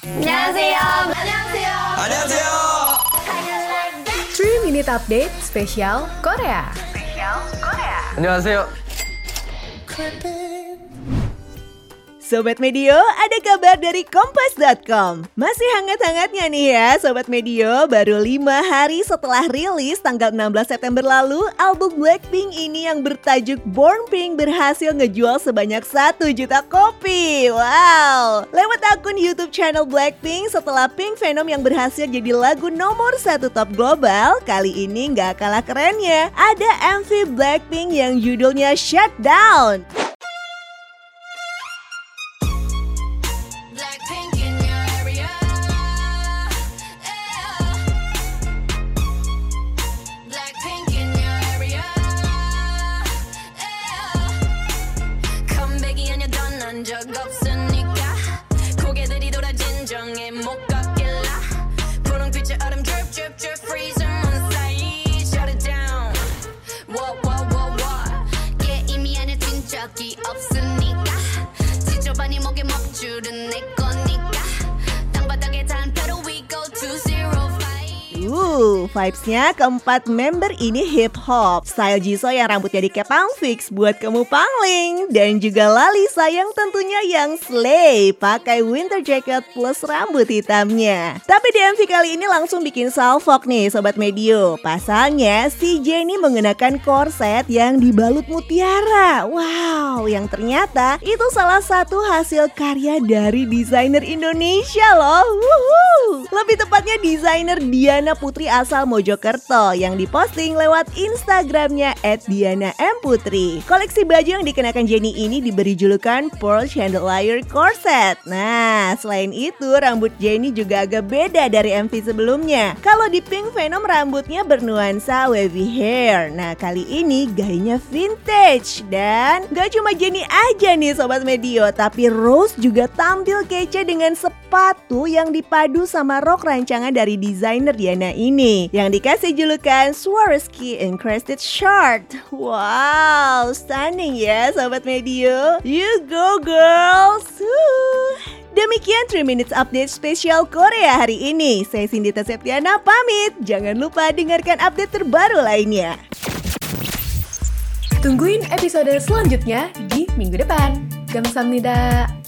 안녕하세요. 안녕하세요. 안녕하세요. 3 Minute Update spesial Korea. 안녕하세요. Sobat Medio, ada kabar dari Kompas.com. Masih hangat-hangatnya nih ya, Sobat Medio. Baru 5 hari setelah rilis tanggal 16 September lalu, album Blackpink ini yang bertajuk Born Pink berhasil ngejual sebanyak 1 juta kopi. Wow! Lewat akun YouTube channel Blackpink, setelah Pink Venom yang berhasil jadi lagu nomor satu top global, kali ini nggak kalah kerennya. Ada MV Blackpink yang judulnya Shutdown. 없으니까 고개들이 돌아 진정에 못 걷길라 분홍빛의 얼음 drip drip drip freezer on side shut it down Whoa whoa whoa whoa 게임이 아닐 뛴 적이 없으니까 지저분이 목에 먹줄은 내거 Vibes-nya keempat member ini hip hop. Style Jisoo yang rambutnya dikepang fix buat kamu pangling dan juga Lalisa yang tentunya yang slay pakai winter jacket plus rambut hitamnya. Tapi di MV kali ini langsung bikin salfok nih sobat Medio. Pasalnya si Jennie mengenakan korset yang dibalut mutiara. Wow, yang ternyata itu salah satu hasil karya dari desainer Indonesia loh. Wuhu. Lebih tepatnya desainer Diana Putri asal Mojokerto yang diposting lewat Instagramnya @diana_m_putri. Koleksi baju yang dikenakan Jenny ini diberi julukan Pearl Chandelier Corset. Nah, selain itu rambut Jenny juga agak beda dari MV sebelumnya. Kalau di Pink Venom rambutnya bernuansa wavy hair. Nah, kali ini gayanya vintage dan gak cuma Jenny aja nih sobat Medio, tapi Rose juga tampil kece dengan sepatu yang dipadu sama rok rancangan dari desainer Diana ini yang dikasih julukan Swarovski Encrusted Short. Wow, stunning ya sobat Medio. You go girls. Demikian 3 Minutes Update spesial Korea hari ini. Saya Cindy Septiana pamit. Jangan lupa dengarkan update terbaru lainnya. Tungguin episode selanjutnya minggu depan. Gamsamnida.